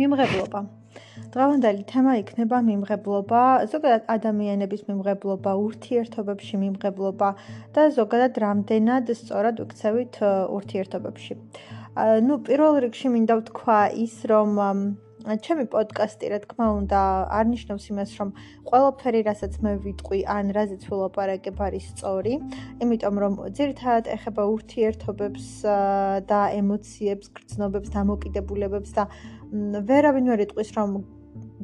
მიმღებლობა. დღევანდელი თემა იქნება მიმღებლობა, ზოგადად ადამიანების მიმღებლობა, ურთიერთობებში მიმღებლობა და ზოგადად რამდენად სწორად ვიქცევით ურთიერთობებში. ну, პირველ რიგში მინდა ვთქვა ის, რომ ჩემი პოდკასტი, რა თქმა უნდა, არნიშნავს იმას, რომ ყველაფერი, რასაც მე ვიტყვი, ან რაზეც ვილაპარაკებ, არის სწორი, იმიტომ რომ ძირითადად ეხება ურთიერთობებს და ემოციებს, გრძნობებს, დამოკიდებულებებს და ვერავინ ვერ იტყვის, რომ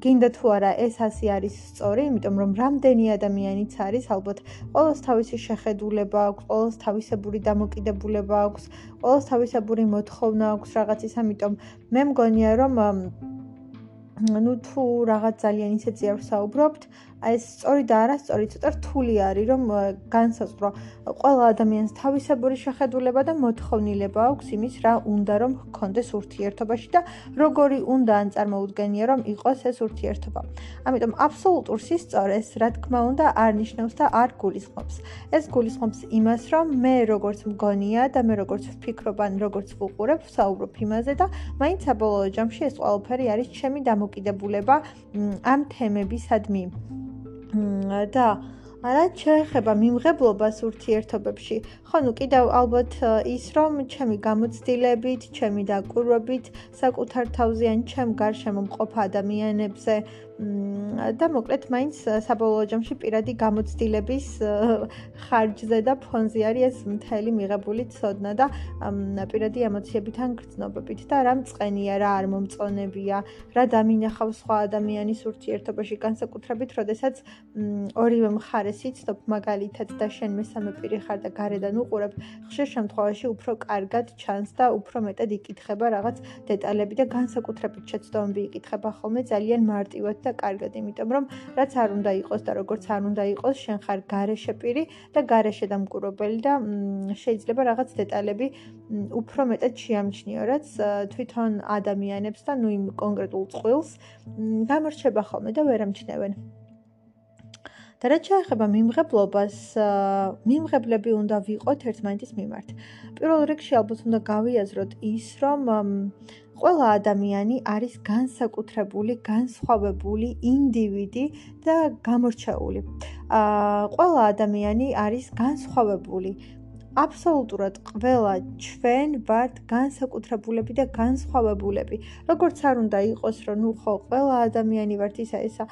გინდა თუ არა ეს ასე არის სწორი, იმიტომ რომ რამდენი ადამიანიც არის, ალბათ ყოველს თავისი შეხედულება აქვს, ყოველს თავისებური დამოკიდებულება აქვს, ყოველს თავისებური მოთხოვნა აქვს რაღაცის, ამიტომ მე მგონია რომ ну თუ რაღაც ძალიან ისეთი არ ვსაუბრობთ, აი ეს სწორი და არასწორი ცოტა რთული არის რომ განსაზღვრო ყველა ადამიანს თავისებური შეხედულება და მოთხოვნილება აქვს იმის რა უნდა რომ ჰქონდეს ურთიერთობაში და როგორი უნდა ან წარმოუდგენია რომ იყოს ეს ურთიერთობა. ამიტომ აბსოლუტურ სისწორეს რა თქმა უნდა არ ნიშნავს და არ გულისხმობს. ეს გულისხმობს იმას რომ მე როგორც მგონია და მე როგორც ვფიქრობ ან როგორც ვუყურებ, ვსაუბრობ იმაზე და მაინც საბოლოო ჯამში ეს ყველაფერი არის ჩემი დამოკიდებულება ამ თემებისადმი. და რა შეეხება მიმღებლობას ურთიერთობებში, ხო, ნუ კიდევ ალბათ ის, რომ ჩემი გამოცდილებით, ჩემი დაკვირვებით, საკუთარ თავზე ან ჩემ გარშემო მყოფ ადამიანებზე და მოკლედ მაინც საბოლოო ჯამში პირადი გამოცდილების ხარჯზე და ფონზე არის ეს მთელი მიღებული ცოდნა და პირადი ემოციებიდან გრძნობებით. და რა მწყენია, რა არ მომწონებია, რა დამინახავს სხვა ადამიანის ურთიერთობაში განსაკუთრებით, როდესაც ორივე მხარეს იცნობ მაგალითად და შენ მესამე პირი ხარ და გარედან უყურებ, ხშირ შემთხვევაში უფრო კარგად ჩანს და უფრო მეტად იკითხება რაღაც დეტალები და განსაკუთრებით შეცდომები იკითხება. ხოლმე ძალიან მარტივად და კარგად, იმიტომ რომ რაც არ უნდა იყოს და როგორც არ უნდა იყოს, შენ ხარ გარეშე პირი და გარეშე დამკვირვებელი და შეიძლება რაღაც დეტალები უფრო მეტად შეამჩნიო, რაც თვითონ ადამიანებს და ნუ იმ კონკრეტულ წყვილს გამორჩება ხოლმე და ვერ ამჩნევენ. და რაც შეეხება მიმღებლობას, მიმღებლები უნდა ვიყოთ ერთმანეთის მიმართ. პირველ რიგში ალბათ უნდა გავიაზროთ ის, რომ ყველა ადამიანი არის განსაკუთრებული, განსხვავებული ინდივიდი და გამორჩეული. აა ყველა ადამიანი არის განსხვავებული. აბსოლუტურად ყველა ჩვენ ვართ განსაკუთრებულები და განსხვავებულები. როგორც არ უნდა იყოს, რომ ნუ ხო ყველა ადამიანი ვართ ისა ისა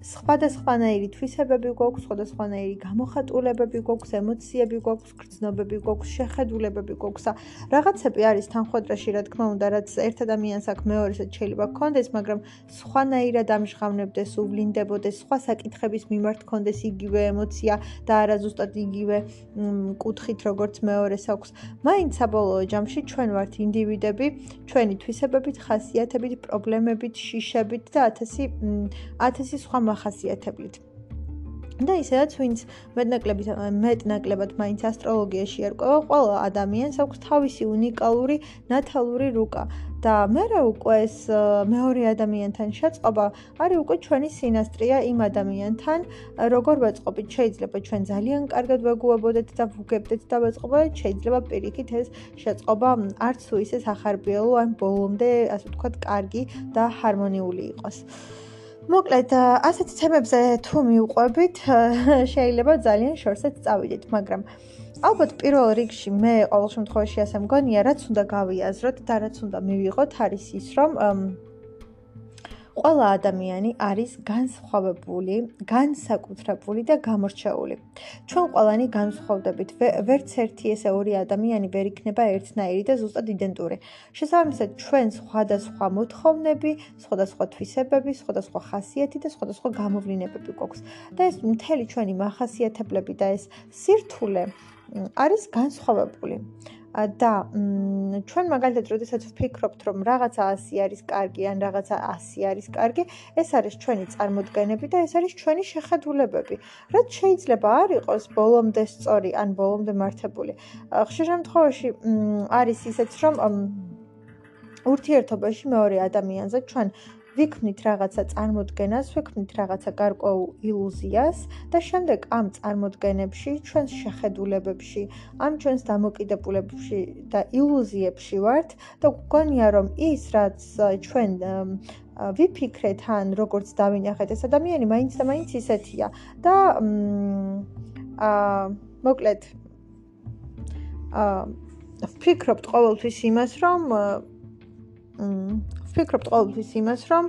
სხვადასხვანაირი თვისებები გვაქვს, სხვადასხვანაირი გამოხატულებები გვაქვს, ემოციები გვაქვს, გრძნობები გვაქვს, შეხედულებები გვაქვს რაღაცები არის თანხმდროში, რა თქმა უნდა, რაც ერთ ადამიანს აქ მეორესაც შეიძლება გქონდეს, მაგრამ სხვანაირად ამჟღავნებდეს, უვლინდებოდეს, სხვა საკითხების მიმართ გქონდეს იგივე ემოცია და არა ზუსტად იგივე კუთხით, როგორც მეორეს აქვს. მაინც საბოლოო ჯამში ჩვენ ვართ ინდივიდები, ჩვენი თვისებებით, ხასიათებით, პრობლემებით, შიშებით და 1000 1000 სხვა მახასიათებლით. და ისედაც ვინც მეტნაკლებად მეტნაკლებად მაინც ასტროლოგიაში ერკვევა, ყველა ადამიანს აქვს თავისი უნიკალური ნათალური რუკა. და მე რა უკვე ეს მეორე ადამიანთან შეწყობა არის უკვე ჩვენი სინასტრია იმ ადამიანთან, როგორ ვეწყობით. შეიძლება ჩვენ ძალიან კარგად ვეგუებოდეთ და ვუგებდეთ და ვეწყობოდეთ, შეიძლება პირიქით ეს შეწყობა არც თუ ისე სახარბიელო ან ბოლომდე, ასე ვთქვათ, კარგი და ჰარმონიული იყოს. მოკლედ, ასეთ თემებზე თუ მიუყვებით, შეიძლება ძალიან შორსაც წავიდეთ, მაგრამ ალბათ პირველ რიგში მე ყოველ შემთხვევაში ასე მგონია, რაც უნდა გავიაზროთ და რაც უნდა მივიღოთ, არის ის, რომ ყველა ადამიანი არის განსხვავებული, განსაკუთრებული და გამორჩეული. ჩვენ ყველანი განსხვავდებით. ვერც ერთი ესე ორი ადამიანი ვერ იქნება ერთნაირი და ზუსტად იდენტური. შესაბამისად, ჩვენ სხვადასხვა მოთხოვნები, სხვადასხვა თვისებები, სხვადასხვა ხასიათი და სხვადასხვა გამოვლინებები გვაქვს. და ეს მთელი ჩვენი מחასიათებლები და ეს სირთულე არის განსხვავებული. და ჩვენ მაგალითად როდესაც ვფიქრობთ რომ რაღაცა 100 არის კარგი ან რაღაცა 100 არის კარგი ეს არის ჩვენი წარმოდგენები და ეს არის ჩვენი შეხედულებები. რაც შეიძლება არ იყოს ბოლომდე სწორი ან ბოლომდე მართებული. ხშირ შემთხვევაში არის ისეც რომ ურთიერთობაში მეორე ადამიანზე ჩვენ ვიქმნით რაღაცა წარმოდგენას, ვიქმნით რაღაცა გარკვეულ ილუზიას და შემდეგ ამ წარმოდგენებში, ჩვენს შეხედულებებში, ამ ჩვენს დამოკიდებულებებში და ილუზიებში ვართ და გქონია რომ ის რაც ჩვენ ვიფიქრეთ ან როგორც დავინახეთ ეს ადამიანი მაინც და მაინც ისეთია. და აა მოკლედ აა ვფიქრობთ ყოველთვის იმას რომ ვფიქრობთ ყოველთვის იმას, რომ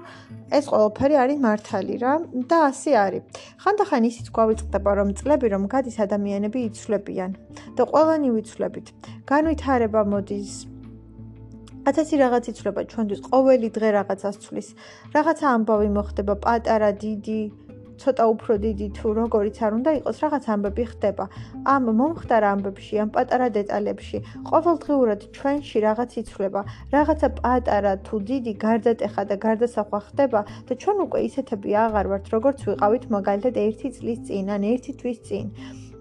ეს ყველაფერი არის მართალი რა და ასე არის. ხანდახან ისიც გვავიწყდება, რომ წლები რომ გადის ადამიანები იცვლებიან და ყველანი ვიცვლებით. განვითარება მოდის ათასი რაღაც იცვლება ჩვენთვის ყოველი დღე რაღაცას ცვლის. რაღაცა ამბავი მოხდება, პატარა, დიდი, ცოტა უფრო დიდი თუ როგორიც არ უნდა იყოს, რაღაც ამბები ხდება. ამ მომხდარ ამბებში, ამ პატარა დეტალებში, ყოველდღიურად ჩვენში რაღაც იცვლება, რაღაცა პატარა თუ დიდი გარდატეხა და გარდასახვა ხდება და ჩვენ უკვე ისეთები აღარ ვართ, როგორც ვიყავით მაგალითად 1 წლის წინ ან 1 თვის წინ.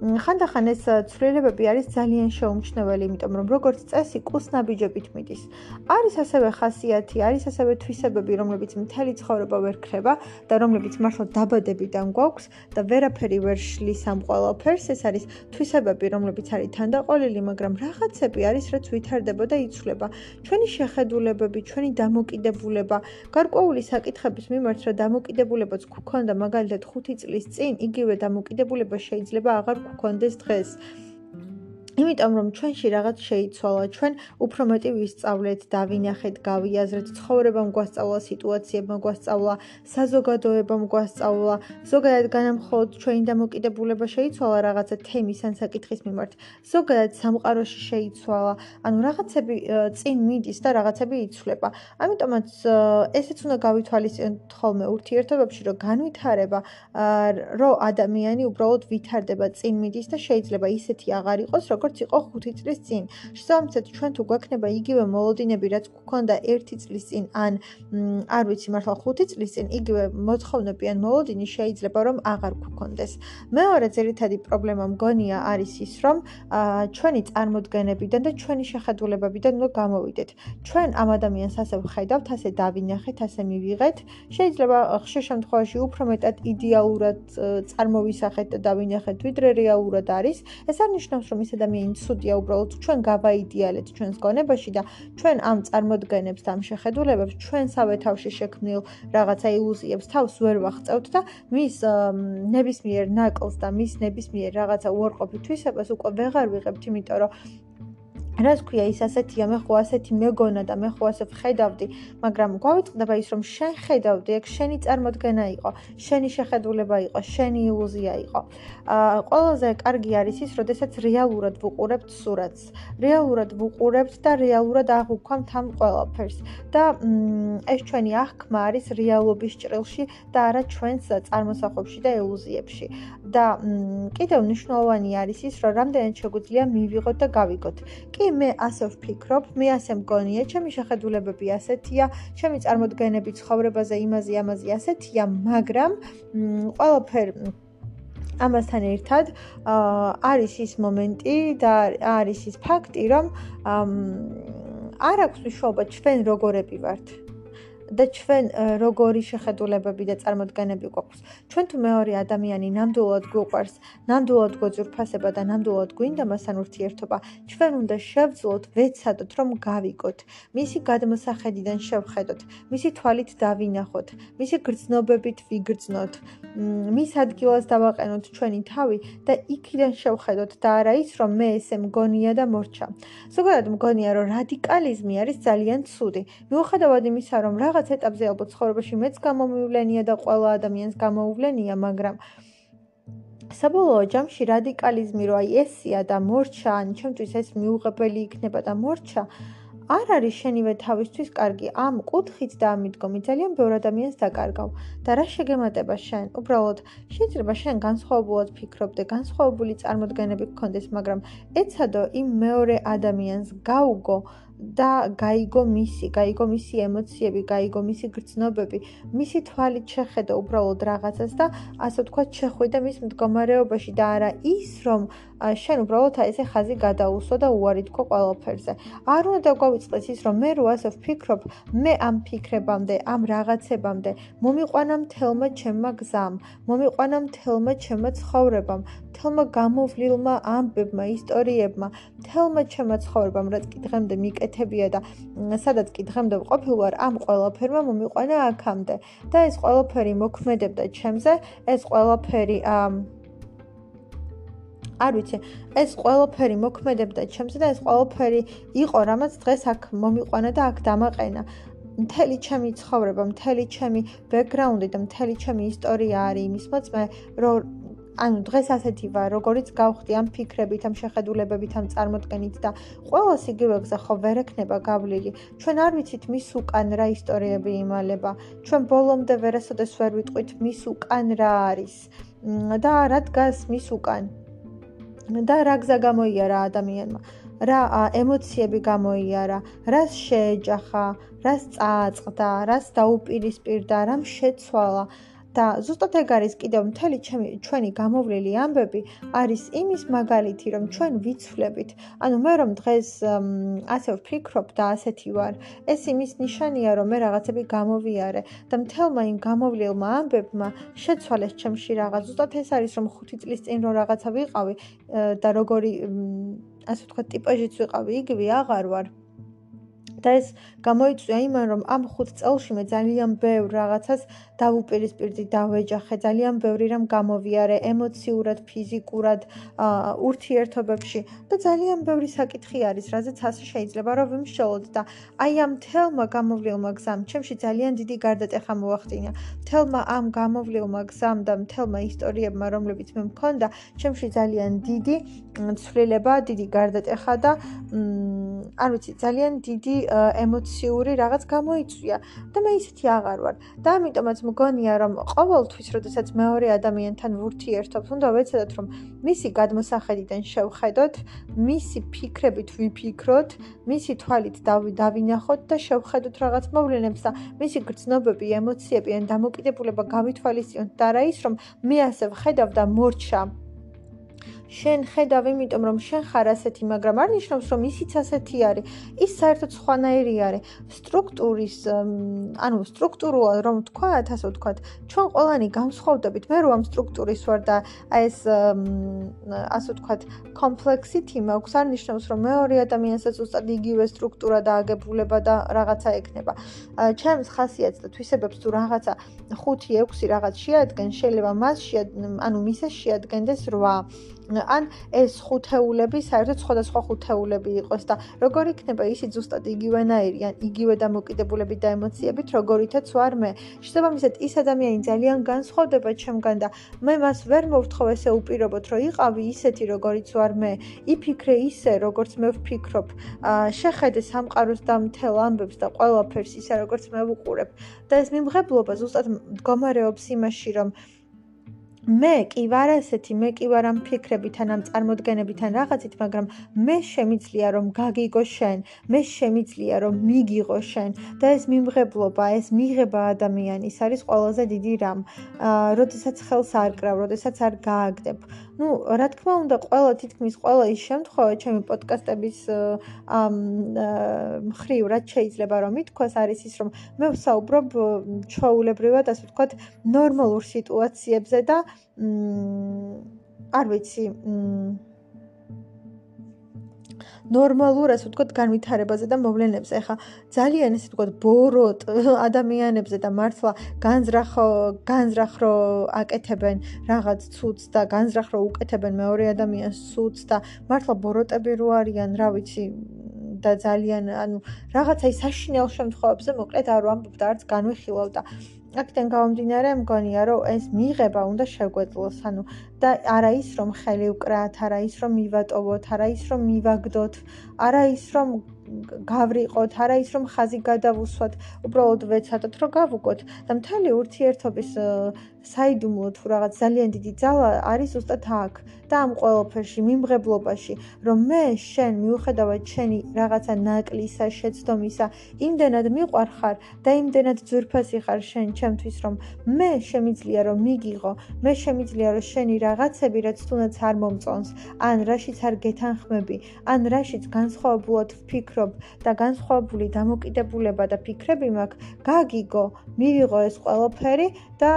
ხანდახან ეს ცვლილებები არის ძალიან შეუმჩნეველი, იმიტომ რომ როგორც წესი კუსნაბიჯებით მიდის. არის ასევე ხასიათი, არის ასევე თვისებები, რომლებიც მთელი ცხოვრება ვერ ქრება და რომლებიც მართლა დაბადებიდან გვაქვს და ვერაფერი ვერ შლის ამ ყველაფერს. ეს არის თვისებები, რომლებიც არის თანდაყოლილი, მაგრამ რაღაცები არის, რაც ვითარდება და იცვლება. ჩვენი შეხედულებები, ჩვენი დამოკიდებულება, გარკვეული საკითხების მიმართ რა დამოკიდებულებაც გქონდა მაგალითად 5 წლის წინ, იგივე დამოკიდებულება შეიძლება აღარ გქონდეს დღეს. იმიტომ რომ ჩვენში რაღაც შეიცვალა, ჩვენ უფრო მეტი ვისწავლეთ, დავინახეთ, გავიაზრეთ, ცხოვრებამ გვასწავლა, სიტუაციებმა გვასწავლა, საზოგადოებამ გვასწავლა, ზოგადად განამხოლოდ ჩვენი დამოკიდებულება შეიცვალა რაღაცა თემის ან საკითხის მიმართ. ზოგადად სამყაროში შეიცვალა, ანუ რაღაცები წინ მიდის და რაღაცები იცვლება. ამიტომაც ესეც უნდა გავითვალისწინოთ ხოლმე ურთიერთობებში, რომ განვითარება, რომ ადამიანი უბრალოდ ვითარდება, წინ მიდის და შეიძლება ისეთი აღარ იყოს, როგორც როგორც იყო 5 წლის წინ. შესაბამისად, ჩვენ თუ გვექნება იგივე მოლოდინები, რაც გქონდა 1 წლის წინ, ან არ ვიცი მართლა 5 წლის წინ, იგივე მოთხოვნები ან მოლოდინი შეიძლება რომ აღარ გქონდეს. მეორე ძირითადი პრობლემა მგონია არის ის, რომ ჩვენი წარმოდგენებიდან და ჩვენი შეხედულებებიდან უნდა გამოვიდეთ. ჩვენ ამ ადამიანს ასე ვხედავთ, ასე დავინახეთ, ასე მივიღეთ. შეიძლება ხშირ შემთხვევაში უფრო მეტად იდეალურად წარმოვისახეთ და დავინახეთ, ვიდრე რეალურად არის. ეს არ ნიშნავს, რომ ის ადამიანი ადამიანი ცუდია უბრალოდ ჩვენ გავაიდეალეთ ჩვენს გონებაში და ჩვენ ამ წარმოდგენებს და ამ შეხედულებებს ჩვენსავე თავში შექმნილ რაღაცა ილუზიებს თავს ვერ ვახწევთ და მის ნებისმიერ ნაკლს და მის ნებისმიერ რაღაცა უარყოფით თვისებას უკვე ვეღარ ვიღებთ იმიტომ რომ რას ქვია ის ასეთია მე ხო ასეთი მეგონა და მე ხო ასე ვხედავდი მაგრამ გვავიწყდება ის რომ შენ ხედავდი ეგ შენი წარმოდგენა იყო შენი შეხედულება იყო შენი ილუზია იყო. აა ყველაზე კარგი არის ის როდესაც რეალურად ვუყურებთ სურათს. რეალურად ვუყურებთ და რეალურად აღვქვამთ ამ ყველაფერს. და ეს ჩვენი აღქმა არის რეალობის ჭრილში და არა ჩვენს წარმოსახვებში და ილუზიებში. და კიდევ მნიშვნელოვანი არის ის რომ რამდენად შეგვიძლია მივიღოთ და გავიგოთ კი მე ასე ვფიქრობ, მე ასე მგონია, ჩემი შეხედულებები ასეთია, ჩემი წარმოდგენები ცხოვრებაზე, იმაზე, ამაზე ასეთია, მაგრამ ყველაფერ ამასთან ერთად არის ის მომენტი და არის ის ფაქტი, რომ არ აქვს მნიშვნელობა ჩვენ როგორები ვართ. და ჩვენ როგორი შეხედულებები და წარმოდგენები გვაქვს. ჩვენ თუ მეორე ადამიანი ნამდვილად გვყვარს, ნამდვილად გვეძურფასება და ნამდვილად გვინდა მასთან ურთიერთობა, ჩვენ უნდა შევძლოთ, ვეცადოთ, რომ გავიგოთ, მისი გადმოსახედიდან შევხედოთ, მისი თვალით დავინახოთ, მისი გრძნობებით ვიგრძნოთ, მის ადგილას დავაყენოთ ჩვენი თავი და იქიდან შევხედოთ და არა ის, რომ მე ესე მგონია და მორჩა. ზოგადად მგონია, რომ რადიკალიზმი არის ძალიან ცუდი. მიუხედავად იმისა, რომ რაღაც რაღაც ეტაპზე ალბათ ცხოვრებაში მეც გამომივლენია და ყველა ადამიანს გამოუვლენია, მაგრამ საბოლოო ჯამში რადიკალიზმი რო აი ესია და მორჩა, ან ჩემთვის ეს მიუღებელი იქნება და მორჩა, არ არის შენივე თავისთვის კარგი. ამ კუთხით და ამიდგომი ძალიან ბევრ ადამიანს დაკარგავ. და რა შეგემატება შენ? უბრალოდ შეიძლება შენ განსხვავებულად ფიქრობდე, განსხვავებული წარმოდგენები გქონდეს, მაგრამ ეცადო იმ მეორე ადამიანს გაუგო და გაიგო მისი, გაიგო მისი ემოციები, გაიგო მისი გრძნობები, მისი თვალით შეხედა უბრალოდ რაღაცას და ასე ვთქვათ, შეხვიდა მის მდგომარეობაში. და არა ის, რომ შენ უბრალოდ აი ესე ხაზი გადაუსვა და უარი თქო ყველაფერზე. არ უნდა გავიწყდეს ის, რომ მე რო ასე ვფიქრობ, მე ამ ფიქრებამდე, ამ რაღაცებამდე მომიყვანა მთელმა ჩემმა გზამ, მომიყვანა მთელმა ჩემმა ცხოვრებამ, მთელმა გამოვლილმა ამბებმა, ისტორიებმა, მთელმა ჩემმა ცხოვრებამ, რაც კი დღემდე მიკეთებია და სადაც კი დღემდე ყოფილვარ, ამ ყველაფერმა მომიყვანა აქამდე. და ეს ყველაფერი მოქმედებდა ჩემზე, ეს ყველაფერი აა არ ვიცი, ეს ყველაფერი მოქმედებდა ჩემზე და ეს ყველაფერი იყო, რამაც დღეს აქ მომიყვანა და აქ დამაყენა. მთელი ჩემი ცხოვრება, მთელი ჩემი ბექგრაუნდი და მთელი ჩემი ისტორია არის იმის მოწმე, რომ ანუ დღეს ასეთი ვარ, როგორიც გავხდი ამ ფიქრებით, ამ შეხედულებებით, ამ წარმოდგენით და ყოველს იგივე გზა ხო ვერ ექნება გავლილი. ჩვენ არ ვიცით მის უკან რა ისტორიები იმალება. ჩვენ ბოლომდე ვერასოდეს ვერ ვიტყვით მის უკან რა არის და რა დგას მის უკან. და რა გზა გამოიარა ადამიანმა? რა ემოციები გამოიარა? რას შეეჯახა? რას წააწყდა? რას დაუპირისპირდა? რამ შეცვალა და ზუსტად ეგ არის კიდევ მთელი ჩვენი გამოვლილი ამბები არის იმის მაგალითი რომ ჩვენ ვიცვლებით. ანუ მე რომ დღეს ასე ვფიქრობ და ასეთი ვარ ეს იმის ნიშანია რომ მე რაღაცები გამოვიარე და მთელმა იმ გამოვლილმა ამბებმა შეცვალეს ჩემში რაღაც. ზუსტად ეს არის რომ 5 წლის წინ რო რაღაცა ვიყავი და როგორი ასე ვთქვათ ტიპაჟიც ვიყავი იგივე აღარ ვარ და ეს გამოიწვია იმან, რომ ამ 5 წელში მე ძალიან ბევრ რაღაცას დავუპირისპირდი, დავეჯახე, ძალიან ბევრი რამ გამოვიარე ემოციურად, ფიზიკურად, ურთიერთობებში და ძალიან ბევრი საკითხი არის, რაზეც ასე შეიძლება რომ ვიმშოლოთ და აი ამ თელმა გამოვლილმა გზამ, ჩემში ძალიან დიდი გარდატეხა მოახდინა. თელმა ამ გამოვლილმა გზამ და თელმა ისტორიებმა, რომლებიც მე მქონდა, ჩემში ძალიან დიდი ცვლილება, დიდი გარდატეხა და არ ვიცი, ძალიან დიდი ემოციური რაღაც გამოიწვია და მე ისეთი აღარ ვარ. და ამიტომაც მგონია რომ ყოველთვის, როდესაც მეორე ადამიანთან ვურთიერთობ, უნდა ვეცადოთ რომ მისი გადმოსახედიდან შევხედოთ, მისი ფიქრებით ვიფიქროთ, მისი თვალით დავინახოთ და შევხედოთ რაღაც მოვლენებს და მისი გრძნობები, ემოციები ან დამოკიდებულება გავითვალისწინოთ და რა ის რომ მე ასე ვხედავ და მორჩა შენ ხედავ იმიტომ რომ შენ ხარ ასეთი, მაგრამ არ ნიშნავს რომ ისიც ასეთი არის. ის საერთოდ სხვანაირი არის. სტრუქტურის ანუ სტრუქტურულად რომ ვთქვათ, ასე ვთქვათ, ჩვენ ყველანი განსხვავდებით. მე რომ ამ სტრუქტურის ვარ და აი ეს ასე ვთქვათ, კომპლექსიტი მაქვს, არ ნიშნავს რომ მეორე ადამიანსაც უბრალოდ იგივე სტრუქტურა და აგებულება და რაღაცა ექნება. ჩემს ხასიათს და თვისებებს თუ რაღაცა 5-6 რაღაც შეადგენს, შეიძლება მას ანუ მისეს შეადგენდეს 8 ან ეს ხუთეულები საერთოდ სხვადასხვა ხუთეულები იყოს და როგორ იქნება ისი ზუსტად იგივენაირი ან იგივე დამოკიდებულები და ემოციებით როგორითაც ვარ მე. შესაბამისად ის ადამიანი ძალიან განსხვავდება ჩემგან და მე მას ვერ მოვთხოვ ესე უპირობოთ რომ იყავი ისეთი როგორიც ვარ მე. იფიქრე ისე როგორც მე ვფიქრობ. შეხედე სამყაროს და მთელ ამბებს და ყველაფერს ისე როგორც მე ვუყურებ. და ეს მიმღებლობა ზუსტად მდგომარეობს იმაში რომ მე კი ვარ ასეთი, მე კი ვარ ამ ფიქრებითან, ამ წარმოდგენებითან რაღაცით, მაგრამ მე შემიძლია რომ გაგიგო შენ, მე შემიძლია რომ მიგიღო შენ და ეს მიმღებლობა, ეს მიღება ადამიანის არის ყველაზე დიდი რამ. აა, როდესაც ხელს არ კრავ, როდესაც არ გააგდებ. Ну, რა თქმა უნდა, ყველა თითქმის ყველა ის შემთხვევა, ჩემი პოდკასტების ამ მხრივ, რაც შეიძლება რომ ითქვას, არის ის, რომ მე ვსაუბრობ ჩაულებრივად, ასე ვთქვათ, ნორმალურ სიტუაციებზე და არ ვიცი, ნორმალურ ასე ვთქვათ განვითარებაზე და მოვლენებზე. ახლა ძალიან ესე ვთქვათ ბოროტ ადამიანებზე და მართლა განზრახო განზრახრო აკეთებენ რაღაც ცუც და განზრახრო უკეთებენ მეორე ადამიანს ცუც და მართლა ბოროტები რო არიან, რა ვიცი და ძალიან ანუ რაღაცა ის საშინელ შემთხვევებზე მოკლედ არ ვამბობ და არც განვიხილავ და აქედან გამომდინარე მგონია რომ ეს მიღება უნდა შეგვეძლოს ანუ და არა ის რომ ხელი უკრათ არა ის რომ მივატოვოთ არა ის რომ მივაგდოთ არა ის რომ გავრიყოთ, არა ის რომ ხაზი გადავუსვათ, უბრალოდ ვეცადოთ რომ გავუგოთ და მთელი ურთიერთობის საიდუმლო თუ რაღაც ძალიან დიდი ძალა არის უბრალოდ აქ და ამ ყოველფერში მიმღებლობაში რომ მე შენ მიუხედავად შენი რაღაცა ნაკლისა შეცდომისა იმდენად მიყვარხარ და იმდენად ძვირფასი ხარ შენ ჩემთვის რომ მე შემიძლია რომ მიგიღო მე შემიძლია რომ შენი რაღაცები რაც თუნდაც არ მომწონს ან რაშიც არ გეთანხმები ან რაშიც განსხვავებულად ვფიქრობ და განსხვავებული დამოკიდებულება და ფიქრები მაქვს გაგიგო მივიღო ეს ყველაფერი და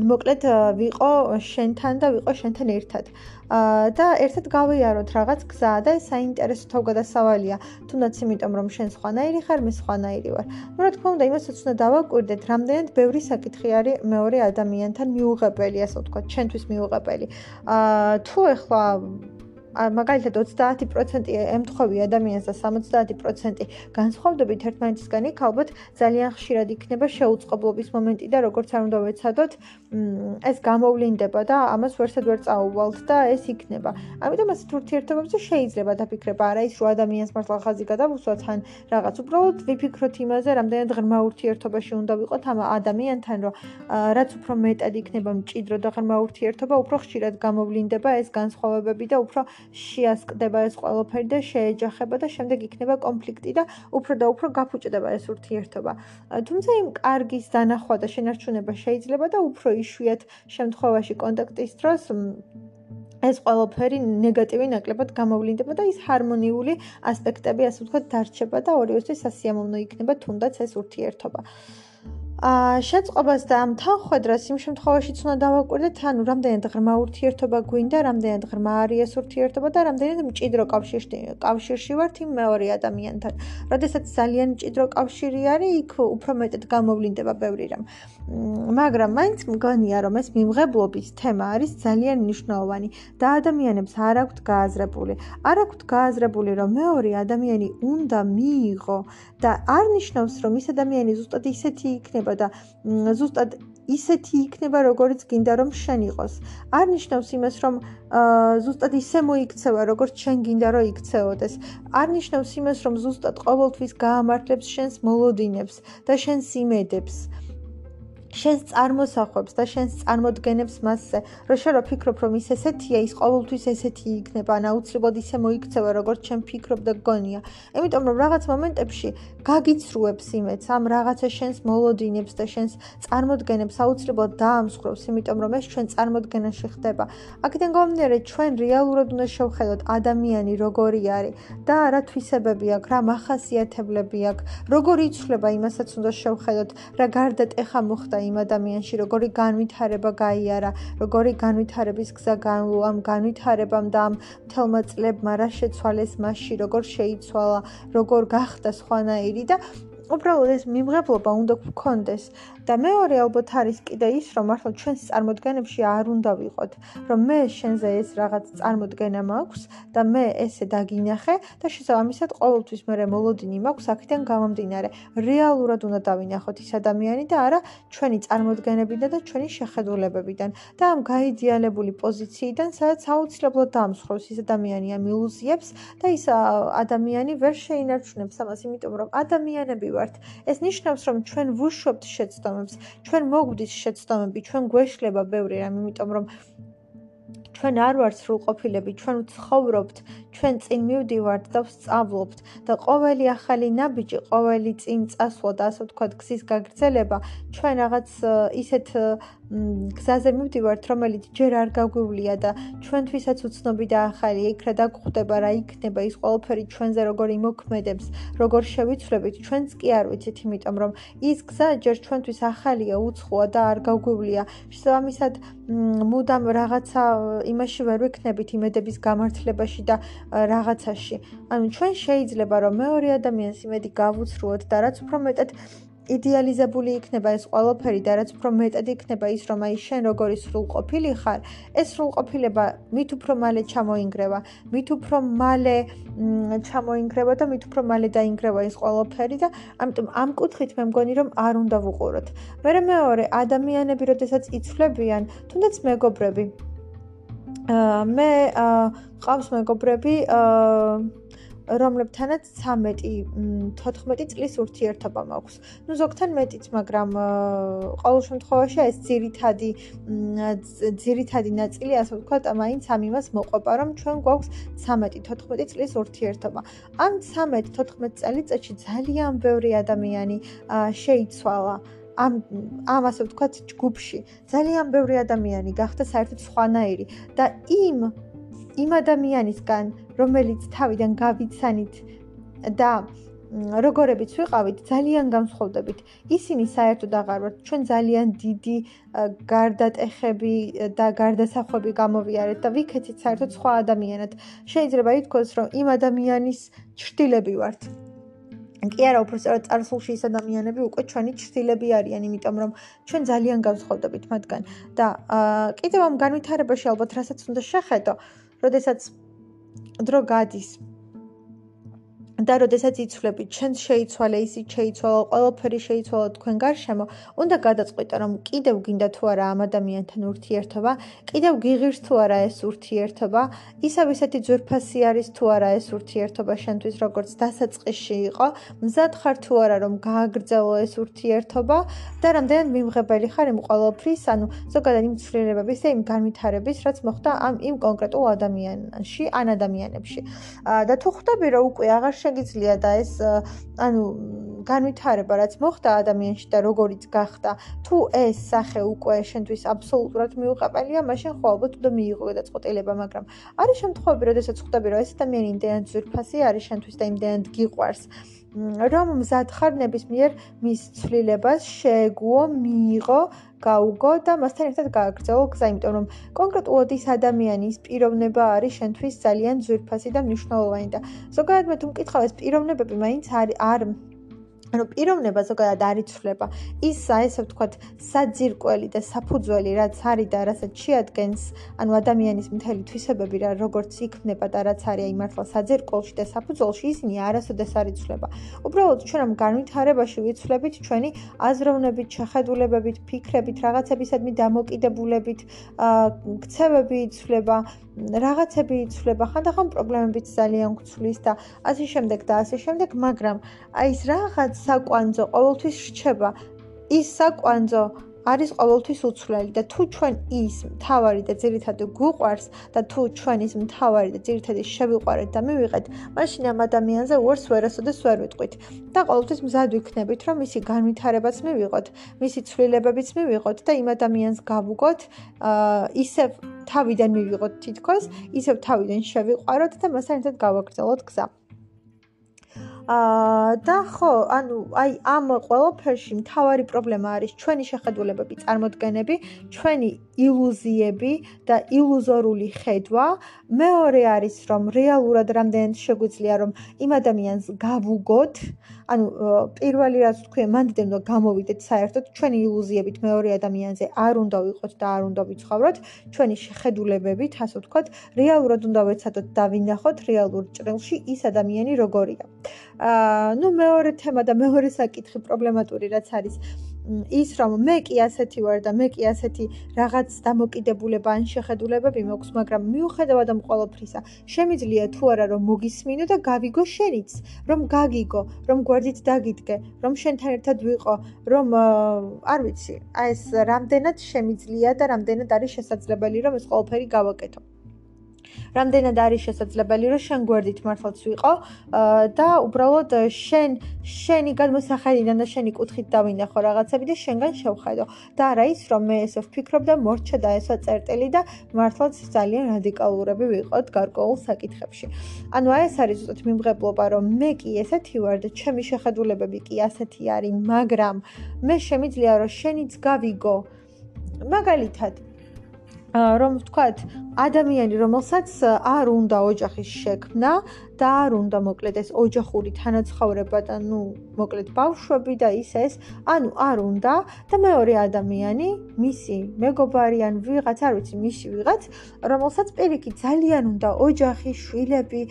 მოკლედ ვიყო შენთან და ვიყო შენთან ერთად. აა და ერთად გავიაროთ რაღაც გზა და ეს საინტერესო თავგადასავალია, თუნდაც იმიტომ რომ შენ სხვანაირი ხარ, მე სხვანაირი ვარ. ну, რა თქმა უნდა, იმასაც უნდა დავაკვირდეთ, რამდენად ბევრი საკითხი არის მეორე ადამიანთან მიუღებელი, ასე ვთქვათ, ჩვენთვის მიუღებელი. აა თუ ეხლა მაგალითად 30% ემთხვევი ადამიანს და 70% განსხვავდებით ერთმანეთისგან, იქ ალბათ ძალიან ხშირად იქნება შეუწყებლობის მომენტი და როგორც არ უნდა ვეცადოთ, ეს გამოვლინდება და ამას ვერსად ვერ წაუვალთ და ეს იქნება. ამიტომ ასეთ ურთიერთობებზე შეიძლება დაფიქრება, არა ის რომ ადამიანს მართლა ხაზი გადავუსვათ, ან რაღაც უბრალოდ ვიფიქროთ იმაზე, რამდენად ღრმა ურთიერთობაში უნდა ვიყოთ ამ ადამიანთან, რომ რაც უფრო მეტად იქნება მჭიდრო და ღრმა ურთიერთობა, უფრო ხშირად გამოვლინდება ეს განსხვავებები და უფრო შეასკდება ეს ყველაფერი და შეეჯახება და შემდეგ იქნება კონფლიქტი და უფრო და უფრო გაფუჭდება ეს ურთიერთობა. თუმცა იმ კარგის დანახვა და შენარჩუნება შეიძლება და უფრო იშვიათ შემთხვევაში კონტაქტის დროს ეს ყველაფერი ნეგატივი ნაკლებად გამოვლინდება და ის ჰარმონიული ასპექტები ასე ვთქვათ დარჩება და ორივესთვის სასიამოვნო იქნება თუნდაც ეს ურთიერთობა. აა შეწყობას და ამ თანხwebdriver-ს იმ შემთხვევაშიც უნდა დავაკვირდეთ, ანუ რამდენად ღრმა ურთიერთობა გვინდა, რამდენად ღრმა არის ეს ურთიერთობა და რამდენად მჭიდრო კავშირში კავშირში ვართ იმ მეორე ადამიანთან. როდესაც ძალიან მჭიდრო კავშირი არის, იქ უფრო მეტად გამოვლინდება ბევრი რამ. მაგრამ მაინც მგონია, რომ ეს მიმღებლობის თემა არის ძალიან მნიშვნელოვანი და ადამიანებს არ აქვთ გააზრებული. არ აქვთ გააზრებული, რომ მეორე ადამიანი უნდა მიიღო და არ ნიშნავს, რომ ის ადამიანი ზუსტად ისეთი იქნება იქნება და ზუსტად ისეთი იქნება, როგორც გინდა რომ შენ იყოს. არ ნიშნავს იმას, რომ ზუსტად ისე მოიქცევა, როგორც შენ გინდა რომ იქცეოდეს. არ ნიშნავს იმას, რომ ზუსტად ყოველთვის გაამართლებს შენს მოლოდინებს და შენს იმედებს. შენს წარმოსახვებს და შენს წარმოდგენებს მასზე, რომ შენ რო ფიქრობ, რომ ის ესეთია, ის ყოველთვის ესეთი იქნება, ან აუცილებლად ისე მოიქცევა, როგორც შენ ფიქრობ და გონია. იმიტომ რომ რაღაც მომენტებში გაგიცრუებს იმედს, ამ რაღაცა შენს მოლოდინებს და შენს წარმოდგენებს აუცილებლად დაამსხვრევს, იმიტომ რომ ეს ჩვენ წარმოდგენაში ხდება. აქედან გამომდინარე, ჩვენ რეალურად უნდა შევხედოთ ადამიანი როგორი არის და რა თვისებები აქვს, რა მახასიათებლები აქვს, როგორი იცვლება იმასაც უნდა შევხედოთ, რა გარდატეხა მოხდა იმ ადამიანში, როგორი განვითარება გაიარა, როგორი განვითარების გზა განლო ამ განვითარებამ და ამ თელმა წლებმა რა შეცვალეს მასში, როგორ შეიცვალა, როგორ გახდა სხვანაირი და უბრალოდ ეს მიმღებლობა უნდა გქონდეს. და მეორე ალბათ არის კიდე ის რომ მართლა ჩვენს წარმოდგენებში არ უნდა ვიყოთ რომ მე შენზე ეს რაღაც წარმოდგენა მაქვს და მე ესე დაგინახე და შესაბამისად ყოველთვის მე მოლოდინი მაქვს აქედან გამომდინარე. რეალურად უნდა დავინახოთ ის ადამიანი და არა ჩვენი წარმოდგენებიდან და ჩვენი შეხედულებებიდან. და ამ გაიდეალებული პოზიციიდან სადაც აუცილებლად დამსხვრევს ის ადამიანი ამ ილუზიებს და ის ადამიანი ვერ შეინარჩუნებს ამას იმიტომ რომ ადამიანები ვარ ვართ. ეს ნიშნავს, რომ ჩვენ ვუშვებთ შეცდომებს, ჩვენ მოგვდის შეცდომები, ჩვენ გვეშლება ბევრი რამ, იმიტომ რომ ჩვენ არ ვართ სრულყოფილები, ჩვენ ვცხოვრობთ, ჩვენ წინ მივდივართ და ვსწავლობთ და ყოველი ახალი ნაბიჯი, ყოველი წინ წასვლა და ასე ვთქვათ, გზის გაგრძელება, ჩვენ რაღაც ისეთ გზაზე მივდივართ, რომელიც ჯერ არ გაგვივლია და ჩვენთვისაც უცნობი და ახალი, იქ რა დაგხვდება, რა იქნება ის ყველაფერი ჩვენზე როგორ იმოქმედებს, როგორ შევიცვლებით, ჩვენც კი არ ვიცით, იმიტომ რომ ის გზა ჯერ ჩვენთვის ახალია, უცხოა და არ გაგვივლია. შესაბამისად, მუდამ რაღაცა იმაში ვერ ვიქნებით იმედების გამართლებაში და რაღაცაში. ანუ ჩვენ შეიძლება რომ მეორე ადამიანს იმედი გავუცრუოთ და რაც უფრო მეტად იდეალიზებული იქნება ეს ყველაფერი და რაც უფრო მეტად იქნება ის რომ აი შენ როგორი სრულყოფილი ხარ, ეს სრულყოფილება მით უფრო მალე ჩამოინგრევა, მით უფრო მალე ჩამოინგრევა და მით უფრო მალე დაინგრევა ეს ყველაფერი და ამიტომ ამ კუთხით მე მგონი რომ არ უნდა ვუყუროთ. მე მეორე ადამიანები როდესაც იცვლებიან, თუნდაც მეგობრები, მე ყავს მეგობრები რომლებთანაც 13-14 წლის ურთიერთობა მაქვს. ну ზოგთან მეტიც, მაგრამ ყოველ შემთხვევაში ეს ძირითადი ძირითადი ნაწილი, ასე ვთქვათ, მაინც ამ იმას მოყვება, რომ ჩვენ გვაქვს 13-14 წლის ურთიერთობა. ამ 13-14 წელიწადში ძალიან ბევრი ადამიანი შეიცვალა. ამ ამ ასე ვთქვათ ჯგუფში ძალიან ბევრი ადამიანი გახდა საერთოდ სხვანაირი და იმ იმ ადამიანისგან რომელიც თავიდან გავიცანით და როგორებიც ვიყავით ძალიან განსხვავდებით. ისინი საერთოდ აღარ ვართ ჩვენ ძალიან დიდი გარდატეხები და გარდასახვები გამოვიარეთ და ვიქეცით საერთოდ სხვა ადამიანად. შეიძლება ითქვას რომ იმ ადამიანის ჩრდილები ვართ. კი არა უბრალოდ წარსულში ის ადამიანები უკვე ჩვენი ჩრდილები არიან იმიტომ რომ ჩვენ ძალიან განსხვავდებით მათგან. და კიდევ ამ განვითარებაში ალბათ რასაც უნდა შეხედო როდესაც დრო გადის და როდესაც იცვლებით, ჩვენ შეიცვალე, ისიც შეიცვალა, ყველაფერი შეიცვალა თქვენ გარშემო, უნდა გადაწყვიტო, რომ კიდევ გინდა თუ არა ამ ადამიანთან ურთიერთობა, კიდევ გიღირს თუ არა ეს ურთიერთობა, ისევ ისეთი ძვირფასი არის თუ არა ეს ურთიერთობა შენთვის, როგორც დასაწყისში იყო, მზად ხარ თუ არა რომ გააგრძელო ეს ურთიერთობა და რამდენად მიმღებელი ხარ იმ ყველაფრის, ანუ ზოგადად იმ ცვლილებების და იმ განვითარების, რაც მოხდა ამ იმ კონკრეტულ ადამიანში, ან ადამიანებში. და თუ ხვდები რომ უკვე აღარ შეგიძლია და ეს ანუ განვითარება რაც მოხდა ადამიანში და როგორიც გახდა თუ ეს სახე უკვე შენთვის აბსოლუტურად მიუღებელია მაშინ ხო ალბათ უნდა მიიღო გადაწყვეტილება მაგრამ არის შემთხვევები როდესაც ხვდები რომ ეს ადამიანი იმდენად ზურფასი არის შენთვის და იმდენად გიყვარს რომ მზად ხარ ნებისმიერ მის ცვლილებას შეეგუო, მიიღო, გაუგო და მასთან ერთად გააგრძელო გზა, იმიტომ რომ კონკრეტულად ის ადამიანის პიროვნება არის შენთვის ძალიან ძვირფასი და მნიშვნელოვანი და ზოგადად მე თუ მკითხავ ეს პიროვნებები მაინც არ არ ანუ პიროვნება ზოგადად არ იცვლება. ის ასე ვთქვათ, საძირკველი და საფუძველი, რაც არის და რასაც შეადგენს, ანუ ადამიანის მთელი თვისებები რა როგორც იქნება და რაც არის აი მართლა საძირკველში და საფუძველში, ისინი არასოდეს არ იცვლება. უბრალოდ ჩვენ ამ განვითარებაში ვიცვლებით ჩვენი აზროვნებით, შეხედულებებით, ფიქრებით, რაღაცებისადმი დამოკიდებულებით, აა ქცევები იცვლება. რაღაცები იცვლება, ხანდახან პრობლემებიც ძალიან გცვლის და ასე შემდეგ და ასე შემდეგ, მაგრამ აი ეს რაღაც საკვანძო ყოველთვის რჩება. ის საკვანძო არის ყოველთვის უცვლელი და თუ ჩვენ ის მთავარი და ძირითადი გვყვარს და თუ ჩვენ ის მთავარი და ძირითადი შევიყვარეთ და მივიღეთ, მაშინ ამ ადამიანზე უარს ვერასოდეს ვერ ვიტყვით და ყოველთვის მზად ვიქნებით, რომ მისი განვითარებაც მივიღოთ, მისი ცვლილებებიც მივიღოთ და იმ ადამიანს გავუგოთ, აა ისევ თავიდან მივიღოთ თითქოს, ისევ თავიდან შევიყვაროთ და მასთან ერთად გავაგრძელოთ გზა. აა და ხო, ანუ აი ამ ყველაფერში მთავარი პრობლემა არის ჩვენი შეხედულებები, წარმოდგენები, ჩვენი ილუზიები და ილუზორული ხედვა. მეორე არის, რომ რეალურად რამდენად შეგვიძლია რომ იმ ადამიანს გავუგოთ, ანუ პირველი რაც თქვია, მანდ უნდა გამოვიდეთ საერთოდ ჩვენი ილუზიებით მეორე ადამიანზე არ უნდა ვიყოთ და არ უნდა ვიცხოვროთ, ჩვენი შეხედულებებით, ასე ვთქვათ, რეალურად უნდა ვეცადოთ და ვინახოთ რეალურ ჭრილში ის ადამიანი როგორია. აა ნუ მეორე თემა და მეორე საკითხი პრობლემატური რაც არის ის რომ მე კი ასეთი ვარ და მე კი ასეთი რაღაც დამოკიდებულება ან შეხედულებები მაქვს, მაგრამ მიუხედავად ამ ყოველფრისა, შემიძლია თუ არა რომ მოგისმინო და გავიგო შენიც, რომ გაგიგო, რომ გვერდით დაგიდგე, რომ შენთან ერთად ვიყო, რომ არ ვიცი, აი ეს რამდენად შემიძლია და რამდენად არის შესაძლებელი რომ ეს ყოველფერი გავაკეთო. რამდენად არის შესაძლებელი რომ შენ გვერდით მართლაც ვიყო და უბრალოდ შენ შენი გადმოსახედიდან და შენი კუთხით დავინახო რაღაცები და შენგან შევხედო და არა ის რომ მე ესე ვფიქრობ და მორჩა და ესა წერტილი და მართლაც ძალიან რადიკალურები ვიყოთ გარკვეულ საკითხებში. ანუ აი ეს არის უბრალოდ მიმღებლობა რომ მე კი ესეთი ვარ და ჩემი შეხედულებები კი ასეთი არის მაგრამ მე შემიძლია რომ შენიც გავიგო. მაგალითად რომ ვთქვათ, ადამიანი, რომელსაც არ უნდა ოჯახის შექმნა და არ უნდა მოკლედ ეს ოჯახური თანაცხოვრება და ნუ მოკლედ ბავშვები და ის ეს, ანუ არ უნდა და მეორე ადამიანი, მისი მეგობარი ან ვიღაც, არ ვიცი, მისი ვიღაც, რომელსაც პირიქით ძალიან უნდა ოჯახი, შვილები,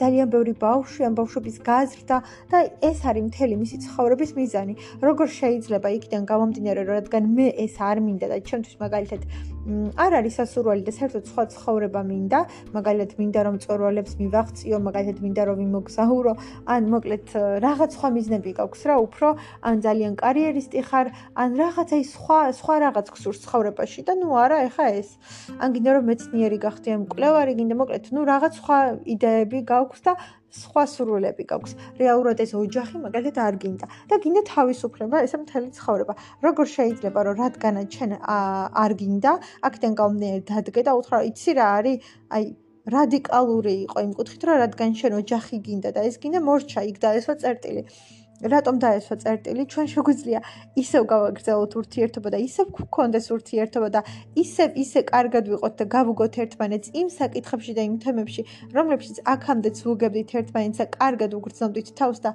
ძალიან ბევრი ბავშვი ან ბავშვების გაზრდა და ეს არის მთელი მისი ცხოვრების მიზანი. როგორ შეიძლება იქიდან გამომდინარე, რადგან მე ეს არ მინდა და ჩემთვის მაგალითად არ არის სასურველი და საერთოდ სხვა ცხოვრება მინდა, მაგალითად მინდა რომ წორვალებს მივახციო, მაგალითად მინდა რომ ვიმოგზაურო, ან მოკლედ რაღაც სხვა მიზნები გაქვს რა, უფრო ან ძალიან კარიერისტი ხარ, ან რაღაცა ის სხვა სხვა რაღაც გსურს ცხოვრებაში და ნუ არა, ეხა ეს. ან გინდა რომ მეცნიერი გახდე, ან მკვლევარი გინდა, მოკლედ, ნუ რაღაც სხვა იდეები გაქვს და სხვა სურვილები გაქვს. რეალურად ეს ოჯახი მაგალითად არ გინდა და გინდა თავისუფლება, ესე მთელი ცხოვრება. როგორ შეიძლება რომ რადგანაც ჩვენ არ გინდა, აქედან გამომდინარე დადგე და უთხრა, იცი რა არის? აი რადიკალური იყო იმ კუთხით, რომ რადგან შენ ოჯახი გინდა და ეს გინდა მორჩა იქ და ესვა წერტილი. რატომ დაესვა წერტილი? ჩვენ შეგვიძლია ისევ გავაგრძელოთ ურთიერთობა და ისევ გქონდეს ურთიერთობა და ისევ ისე კარგად ვიყოთ და გავუგოთ ერთმანეთს იმ საკითხებში და იმ თემებში, რომლებშიც აქამდეც ვუგებდით ერთმანეთს და კარგად უგრძნობდით თავს და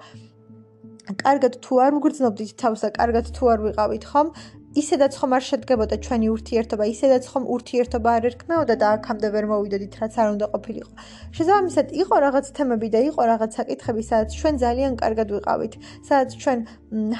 კარგად თუ არ უგრძნობდით თავს და კარგად თუ არ ვიყავით ხომ, ისედაც ხომ არ შედგებოდა ჩვენი ურთიერთობა, ისედაც ხომ ურთიერთობა არ ერქმეოდა და აქამდე ვერ მოვიდოდით, რაც არ უნდა ყოფილიყო. შესაბამისად, იყო რაღაც თემები და იყო რაღაც საკითხები, სადაც ჩვენ ძალიან კარგად ვიყავით, სადაც ჩვენ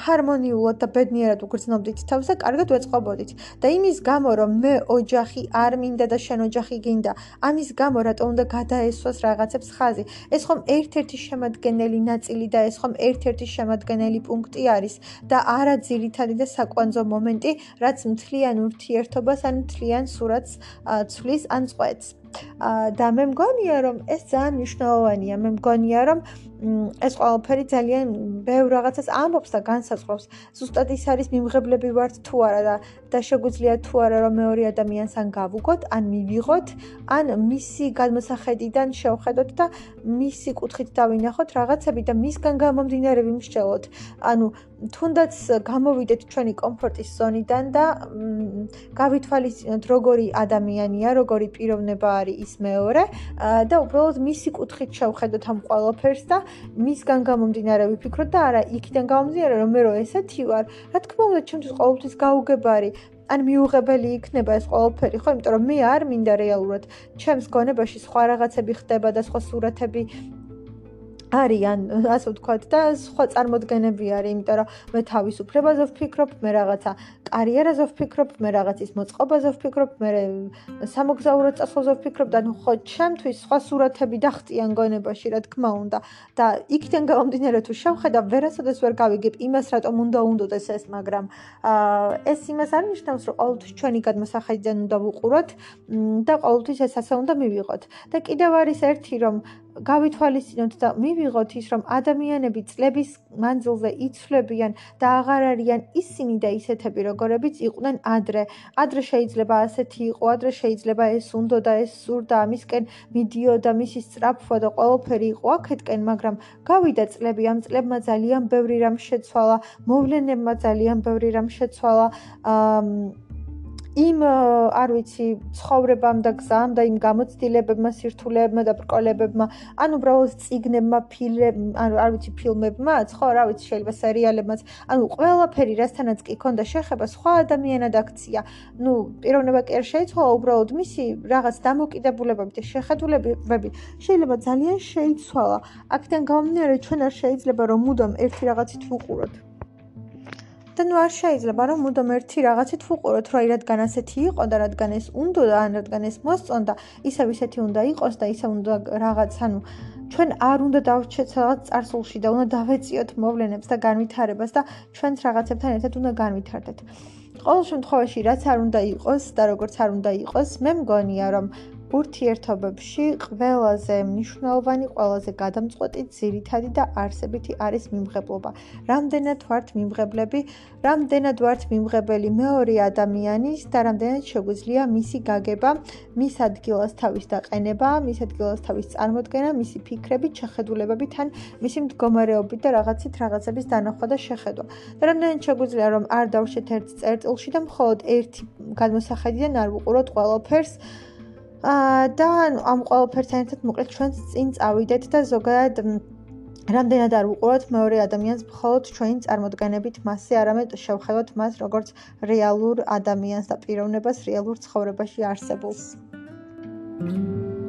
ჰარმონიულად და ბედნიერად უგრძნობდით თავს და კარგად ვეწყობოდით. და იმის გამო, რომ მე ოჯახი არ მინდა და შენ ოჯახი გინდა, ამის გამო რატომ უნდა გადაესვას რაღაცებს ხაზი? ეს ხომ ერთ-ერთი შემადგენელი ნაწილი და ეს ხომ ერთ-ერთი შემადგენელი პუნქტი არის და არა ძირითადი და საკვანძო მომენტი მომენტი, რაც მთლიან ურთიერთობას ან მთლიან სურათს ცვლის ან წყვეტს. და მე მგონია რომ ეს ძალიან მნიშვნელოვანია. მე მგონია რომ ეს ყველაფერი ძალიან ბევრ რაღაცას ამბობს და განსაზღვრავს. ზუსტად ის არის მიმღებლები ვართ თუ არა და და შეგვიძლია თუ არა რომ მეორე ადამიანს ან გავუგოთ, ან მივიღოთ, ან მისი გადმოსახედიდან შევხედოთ და მისი კუთხით დავინახოთ რაღაცები და მისგან გამომდინარე ვიმსჯელოთ. ანუ თუნდაც გამოვიდეთ ჩვენი კომფორტის ზონიდან და გავითვალისწინოთ როგორი ადამიანია, როგორი პიროვნება არის ის მეორე და უბრალოდ მისი კუთხით შევხედოთ ამ ყველაფერს და მისგან გამომდინარე ვიფიქროთ და არა იქიდან გამომდინარე რომ მე რო ესეთი ვარ რა თქმა უნდა ჩემთვის ყოველთვის გაუგებარი ან მიუღებელი იქნება ეს ყველაფერი ხო? იმიტომ რომ მე არ მინდა რეალურად ჩემს გონებაში სხვა რაღაცები ხდება და სხვა სურათები არიან, ასე ვთქვათ და სხვა წარმოდგენები არის, იმიტომ რომ მე თავისუფლებაზე ვფიქრობ, მე რაღაცა კარიერაზე ვფიქრობ, მე რაღაცის მოწყობაზე ვფიქრობ, მე სამოგზაურო წასვლაზე ვფიქრობ და ნუ ხო ჩემთვის სხვა სურათები დახტიან გონებაში, რა თქმა უნდა. და იქიდან გამომდინარე თუ შევხედავ, ვერასოდეს ვერ გავიგებ იმას, რატომ უნდა უნდოდეს ეს, მაგრამ აა ეს იმას არ ნიშნავს, რომ ყოველთვის ჩვენი გადმოსახედიდან უნდა ვუყუროთ და ყოველთვის ეს ასე უნდა მივიღოთ. და კიდევ არის ერთი რომ გავითვალისწინოთ და მივიღოთ ის, რომ ადამიანები წლების მანძილზე იცვლებიან და აღარ არიან ისინი და ისეთები, როგორებიც იყვნენ ადრე. ადრე შეიძლება ასეთი იყო, ადრე შეიძლება ეს უნდა და ეს სურდა ამისკენ მიდიოდა მისი სწრაფვა და ყველაფერი იყო აქეთკენ, მაგრამ გავიდა წლები, ამ წლებმა ძალიან ბევრი რამ შეცვალა, მოვლენებმა ძალიან ბევრი რამ შეცვალა. აა იმ არ ვიცი ცხოვრებამ და გზამ და იმ გამოცდილებებმა, სირთულეებმა და ბრკოლებებმა, ან უბრალოდ ციგნებმა, ფილმებმა, ან არ ვიცი ფილმებმაც, ხო, რა ვიცი, შეიძლება სერიალებმაც, ანუ ყველაფერი, რასთანაც კი ქონდა შეხება სხვა ადამიანად აქცია. ნუ პიროვნება კი არ შეიცვალა, უბრალოდ მისი რაღაც დამოკიდებულებები და შეხედულებები შეიძლება ძალიან შეიცვალა. აქედან გამომდინარე, ჩვენ არ შეიძლება რომ მუდამ ერთი რაღაცით ვუყუროთ. და ნუ არ შეიძლება რომ მუდამ ერთი რაღაცით ვუყუროთ, რომ აი რადგან ასეთი იყო და რადგან ეს უნდა და ან რადგან ეს მოსწონდა, ისევ ისეთი უნდა იყოს და ისე უნდა რაღაც, ანუ ჩვენ არ უნდა დავრჩეთ რაღაც წარსულში და უნდა დავეციოთ მოვლენებს და განვითარებას და ჩვენც რაღაცებთან ერთად უნდა განვითარდეთ. ყოველ შემთხვევაში რაც არ უნდა იყოს და როგორც არ უნდა იყოს, მე მგონია რომ ურთიერთობებში ყველაზე მნიშვნელოვანი, ყველაზე გადამწყვეტი, ძირითადი და არსებითი არის მიმღებლობა. რამდენად ვართ მიმღებლები, რამდენად ვართ მიმღებელი მეორე ადამიანის და რამდენად შეგვიძლია მისი გაგება, მის ადგილას თავის დაყენება, მის ადგილას თავის წარმოქმნა, მისი ფიქრებით, შეხედულებებით ან მისი მდგომარეობით და რაღაცით რაღაცების დანახვა და შეხედვა. და რამდენად შეგვიძლია რომ არ დავშეთ ერთ წერტილში და მხოლოდ ერთი გადმოსახედიდან არ ვუყუროთ ყველაფერს აა და ამ ყოველფერთან ერთად მოკლედ ჩვენ წინ წავიდეთ და ზოგადად რამდენად არ უყუროთ მეორე ადამიანს მხოლოდ ჩვენი წარმოდგენებით მასზე, არამედ შევხედოთ მას როგორც რეალურ ადამიანს და პიროვნებას რეალურ ცხოვრებაში არსებულს. Thank you.